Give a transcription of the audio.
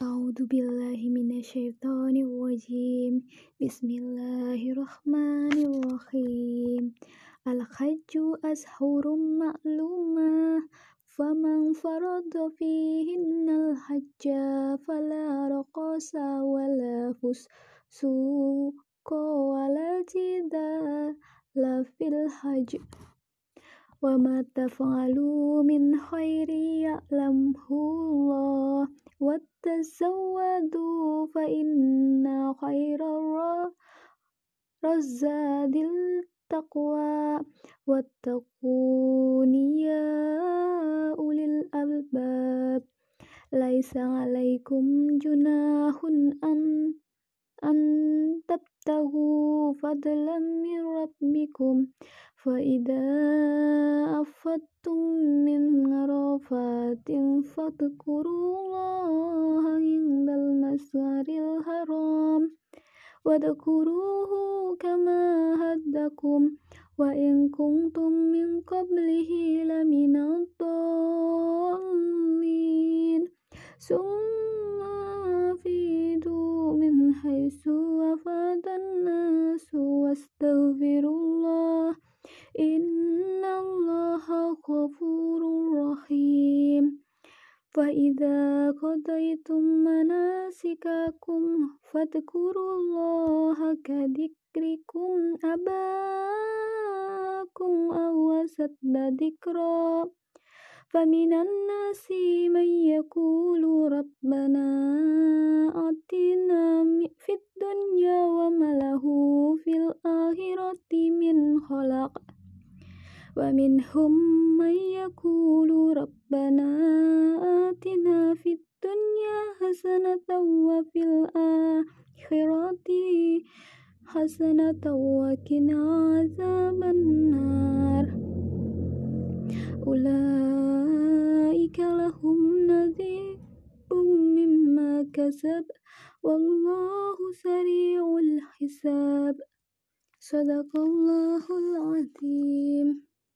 أعوذ بالله من الشيطان الرجيم. بسم الله الرحمن الرحيم. الحج أشهر معلومة فمن فرض فيهن الحج فلا رقص ولا فسوق ولا جدال في الحج. وما تفعلوا من خير يعلمه الله. وتزودوا فإن خير الزاد التقوى واتقون يا أولي الألباب. ليس عليكم جناح أن أن تبتغوا فضلا من ربكم فإذا أفضتم من عرفات فاذكروا الله المسجد الحرام واذكروه كما هدكم وإن كنتم من قبله لمن الضالين. ثم أفيدوا من حيث أفاد الناس واستغفروا الله إن الله غفور فإذا قضيتم مناسككم فاذكروا الله كذكركم أباكم أو أشد ذكرا. فمن الناس من يقول ربنا آتنا في الدنيا وما له في الآخرة من خلق ومنهم من يقول ربنا وفي الآخرة حسنة وقنا عذاب النار. أولئك لهم نذير مما كسب والله سريع الحساب. صدق الله العظيم.